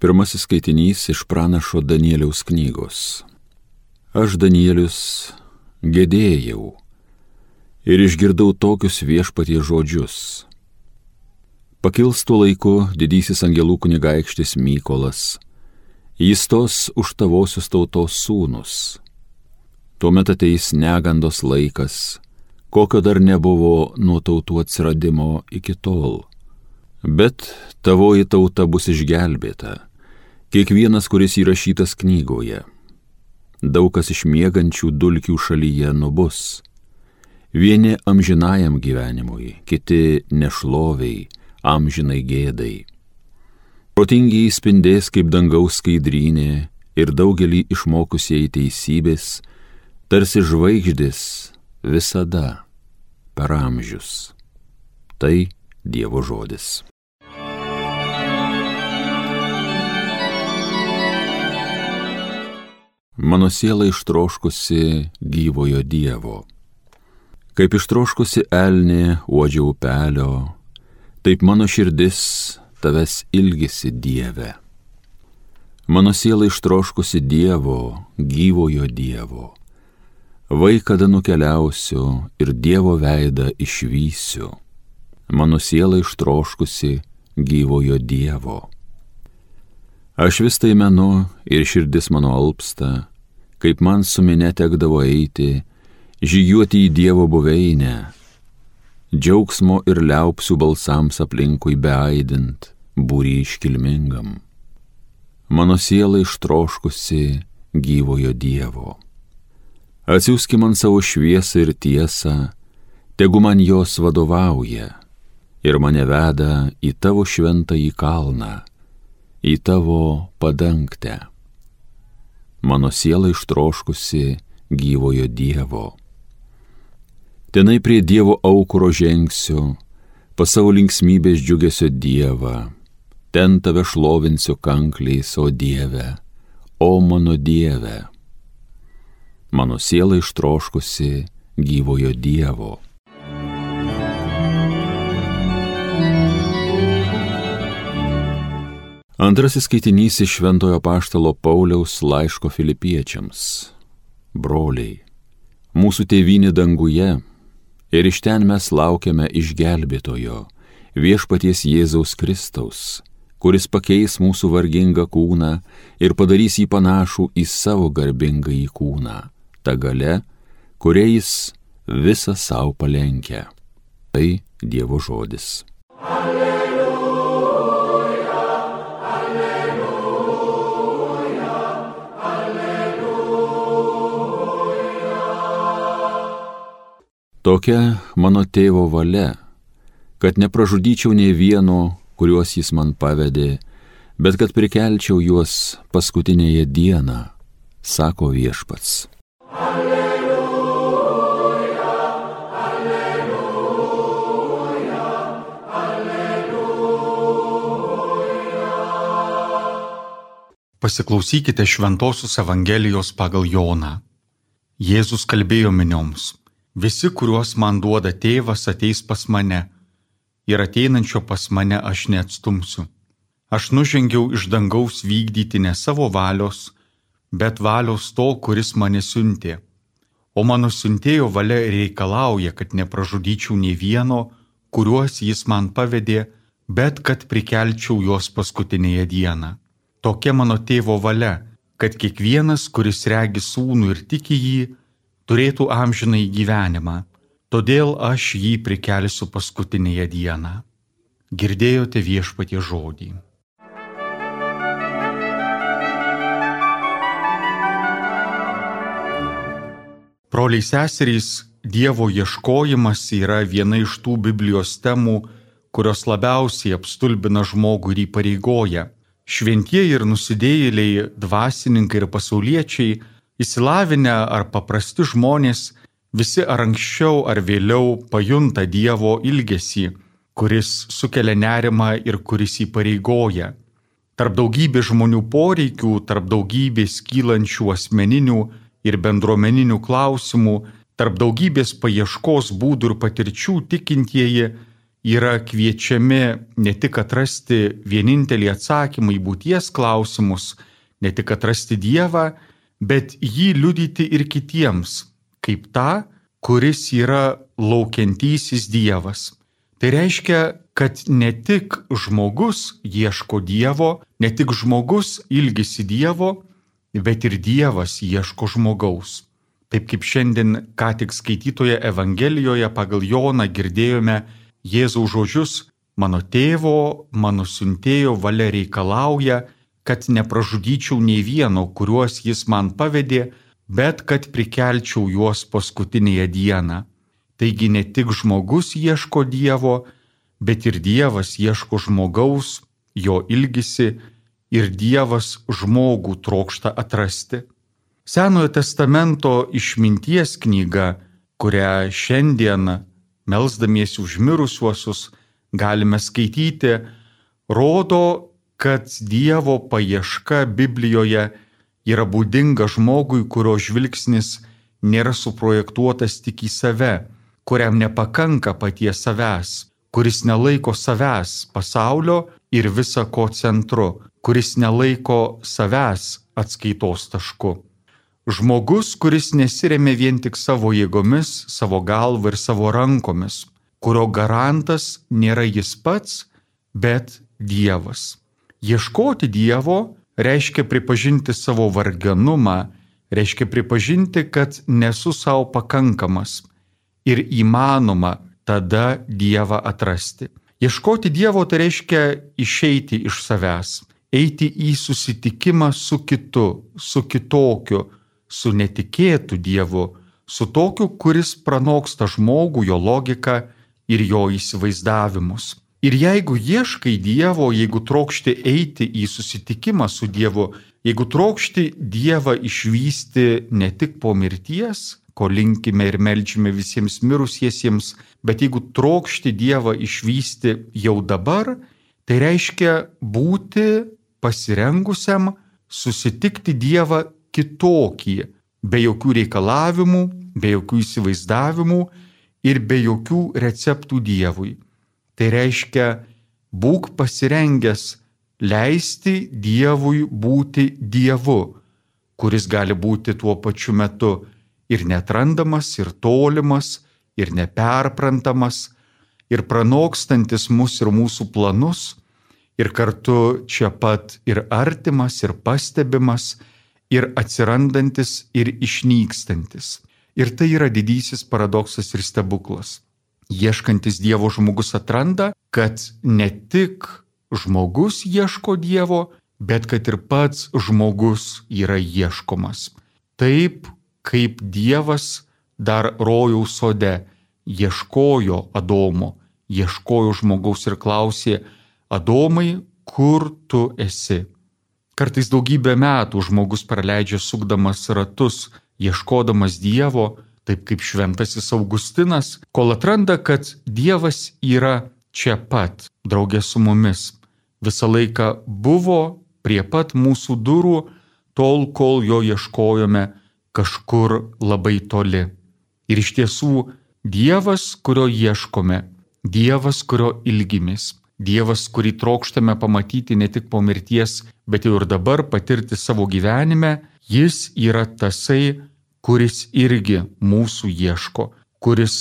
Pirmasis skaitinys iš pranašo Danieliaus knygos. Aš Danielius gedėjau ir išgirdau tokius viešpatie žodžius. Pakils tuo laiku didysis angelų kunigaikštis Mykolas, jis tos už tavosius tautos sūnus. Tuomet ateis negandos laikas, kokio dar nebuvo nuo tautų atsiradimo iki tol. Bet tavoji tauta bus išgelbėta kiekvienas, kuris įrašytas knygoje. Daug kas iš miegančių dulkių šalyje nubus. Vieni amžinajam gyvenimui, kiti nešloviai, amžinai gėdai. Protingi įspindės kaip dangaus skaidrynė ir daugelį išmokusieji teisybės, tarsi žvaigždės visada per amžius. Tai Dievo žodis. Mano siela ištroškusi gyvojo Dievo. Kaip ištroškusi elnė uodžia upelio, taip mano širdis tavęs ilgisi Dieve. Mano siela ištroškusi Dievo, gyvojo Dievo. Vaikada nukeliausiu ir Dievo veidą išvysiu. Mano siela ištroškusi gyvojo Dievo. Aš vis tai menu ir širdis mano alpsta, kaip man su minė tekdavo eiti, žygiuoti į Dievo buveinę, džiaugsmo ir liaupsių balsams aplinkui beaidint, būry iškilmingam. Mano siela ištroškusi gyvojo Dievo. Atsiųski man savo šviesą ir tiesą, tegu man jos vadovauja ir mane veda į tavo šventąjį kalną, į tavo padangtę mano siela ištroškusi gyvojo Dievo. Tenai prie Dievo aukuro žengsiu, pas savo linksmybės džiugesio Dievą, ten tave šlovinsiu kankliais, o Dieve, o mano Dieve. Mano siela ištroškusi gyvojo Dievo. Antrasis skaitinys iš Šventojo Paštalo Pauliaus laiško filipiečiams. Broliai, mūsų tėvynė danguje ir iš ten mes laukiame išgelbėtojo, viešpaties Jėzaus Kristaus, kuris pakeis mūsų vargingą kūną ir padarys jį panašų į savo garbingą į kūną, ta gale, kuria jis visą savo palenkia. Tai Dievo žodis. Alleluja. Tokia mano tėvo valia, kad nepražudyčiau nei vieno, kuriuos jis man pavedė, bet kad prikelčiau juos paskutinėje dieną, sako viešpats. Alleluja, alleluja, alleluja. Pasiklausykite Šventojios Evangelijos pagal Joną. Jėzus kalbėjo minioms Visi, kuriuos man duoda tėvas, ateis pas mane ir ateinančio pas mane aš neatstumsiu. Aš nužengiau iš dangaus vykdyti ne savo valios, bet valios to, kuris mane siuntė. O mano siuntėjo valia reikalauja, kad nepražudyčiau nei vieno, kuriuos jis man pavedė, bet kad prikelčiau juos paskutinėje dieną. Tokia mano tėvo valia, kad kiekvienas, kuris regi sūnų ir tiki jį, turėtų amžinai gyvenimą, todėl aš jį prikelsiu paskutinėje dieną. Girdėjote viešpatie žodį. Broliai seserys, Dievo ieškojimas yra viena iš tų Biblijos temų, kurios labiausiai apstulbina žmogų ir įpareigoja. Šventieji ir nusidėjėliai, dvasininkai ir pasauliečiai Įsilavinę ar paprasti žmonės visi ar anksčiau ar vėliau pajunta Dievo ilgesį, kuris sukelia nerimą ir kuris įpareigoja. Tarp daugybės žmonių poreikių, tarp daugybės kylančių asmeninių ir bendruomeninių klausimų, tarp daugybės paieškos būdų ir patirčių tikintieji yra kviečiami ne tik atrasti vienintelį atsakymą į būties klausimus, ne tik atrasti Dievą, bet jį liudyti ir kitiems, kaip tą, kuris yra laukiantysis Dievas. Tai reiškia, kad ne tik žmogus ieško Dievo, ne tik žmogus ilgisi Dievo, bet ir Dievas ieško žmogaus. Taip kaip šiandien ką tik skaitytoje Evangelijoje pagal Joną girdėjome Jėzaus žodžius, mano tėvo, mano siuntėjo valia reikalauja, kad nepražudyčiau nei vieno, kuriuos jis man pavedė, bet kad prikelčiau juos paskutinėje dieną. Taigi ne tik žmogus ieško Dievo, bet ir Dievas ieško žmogaus, jo ilgisi ir Dievas žmogų trokšta atrasti. Senojo testamento išminties knyga, kurią šiandien, melzdamiesi už mirusiuosius, galime skaityti, rodo, kad Dievo paieška Biblijoje yra būdinga žmogui, kurio žvilgsnis nėra suprojektuotas tik į save, kuriam nepakanka paties savęs, kuris nelaiko savęs pasaulio ir visa ko centru, kuris nelaiko savęs atskaitos tašku. Žmogus, kuris nesiremia vien tik savo jėgomis, savo galva ir savo rankomis, kurio garantas nėra jis pats, bet Dievas. Ieškoti Dievo reiškia pripažinti savo varganumą, reiškia pripažinti, kad nesu savo pakankamas ir įmanoma tada Dievą atrasti. Ieškoti Dievo tai reiškia išeiti iš savęs, eiti į susitikimą su kitu, su kitokiu, su netikėtu Dievu, su tokiu, kuris pranoksta žmogų, jo logiką ir jo įsivaizdavimus. Ir jeigu ieškai Dievo, jeigu trokšti eiti į susitikimą su Dievu, jeigu trokšti Dievą išvysti ne tik po mirties, ko linkime ir melčiame visiems mirusiesiems, bet jeigu trokšti Dievą išvysti jau dabar, tai reiškia būti pasirengusiam susitikti Dievą kitokį, be jokių reikalavimų, be jokių įsivaizdavimų ir be jokių receptų Dievui. Tai reiškia, būk pasirengęs leisti Dievui būti Dievu, kuris gali būti tuo pačiu metu ir netrandamas, ir tolimas, ir neperprantamas, ir pranokstantis mus ir mūsų planus, ir kartu čia pat ir artimas, ir pastebimas, ir atsirandantis, ir išnykstantis. Ir tai yra didysis paradoksas ir stebuklas. Ieškantis Dievo žmogus atranda, kad ne tik žmogus ieško Dievo, bet kad ir pats žmogus yra ieškomas. Taip kaip Dievas dar rojaus sode ieškojo Adomo, ieškojo žmogaus ir klausė, Adomai, kur tu esi? Kartais daugybę metų žmogus praleidžia sukdamas ratus, ieškodamas Dievo, taip kaip šventasis Augustinas, kol atranda, kad Dievas yra čia pat, draugė su mumis. Visą laiką buvo prie pat mūsų durų, tol kol jo ieškojome kažkur labai toli. Ir iš tiesų Dievas, kurio ieškome, Dievas, kurio ilgimės, Dievas, kurį trokštame pamatyti ne tik po mirties, bet jau ir dabar patirti savo gyvenime, jis yra tasai, kuris irgi mūsų ieško, kuris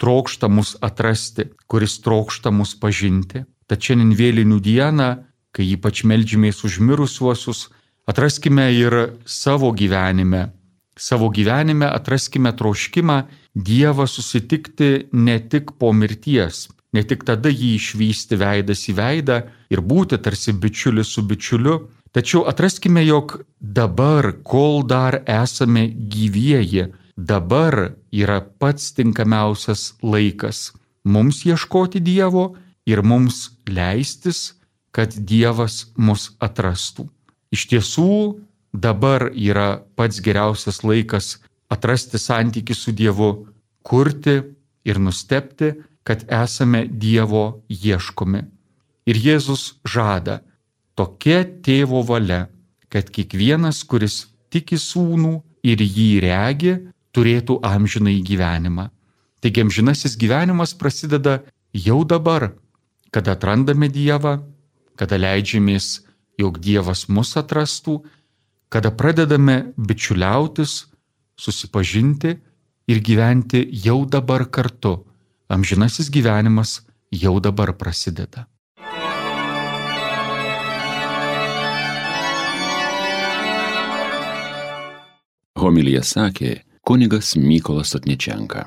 trokšta mus atrasti, kuris trokšta mus pažinti. Tad šiandien vėlinių dieną, kai ypač melžymės užmirusiuosius, atraskime ir savo gyvenime, savo gyvenime atraskime troškimą Dievą susitikti ne tik po mirties, ne tik tada jį išvysti veidas į veidą ir būti tarsi bičiulis su bičiuliu, tačiau atraskime, jog dabar, kol dar esame gyvieji, dabar yra pats tinkamiausias laikas mums ieškoti Dievo ir mums leistis, kad Dievas mus atrastų. Iš tiesų, dabar yra pats geriausias laikas atrasti santykių su Dievu, kurti ir nustepti, kad esame Dievo ieškomi. Ir Jėzus žada, tokia tėvo valia, kad kiekvienas, kuris tiki sūnų ir jį regi, turėtų amžiną į gyvenimą. Taigi amžinasis gyvenimas prasideda jau dabar, kada atrandame Dievą, kada leidžiamės, jog Dievas mus atrastų, kada pradedame bičiuliautis, susipažinti ir gyventi jau dabar kartu. Amžinasis gyvenimas jau dabar prasideda. Homilyje sakė kunigas Mykolas Atničenka.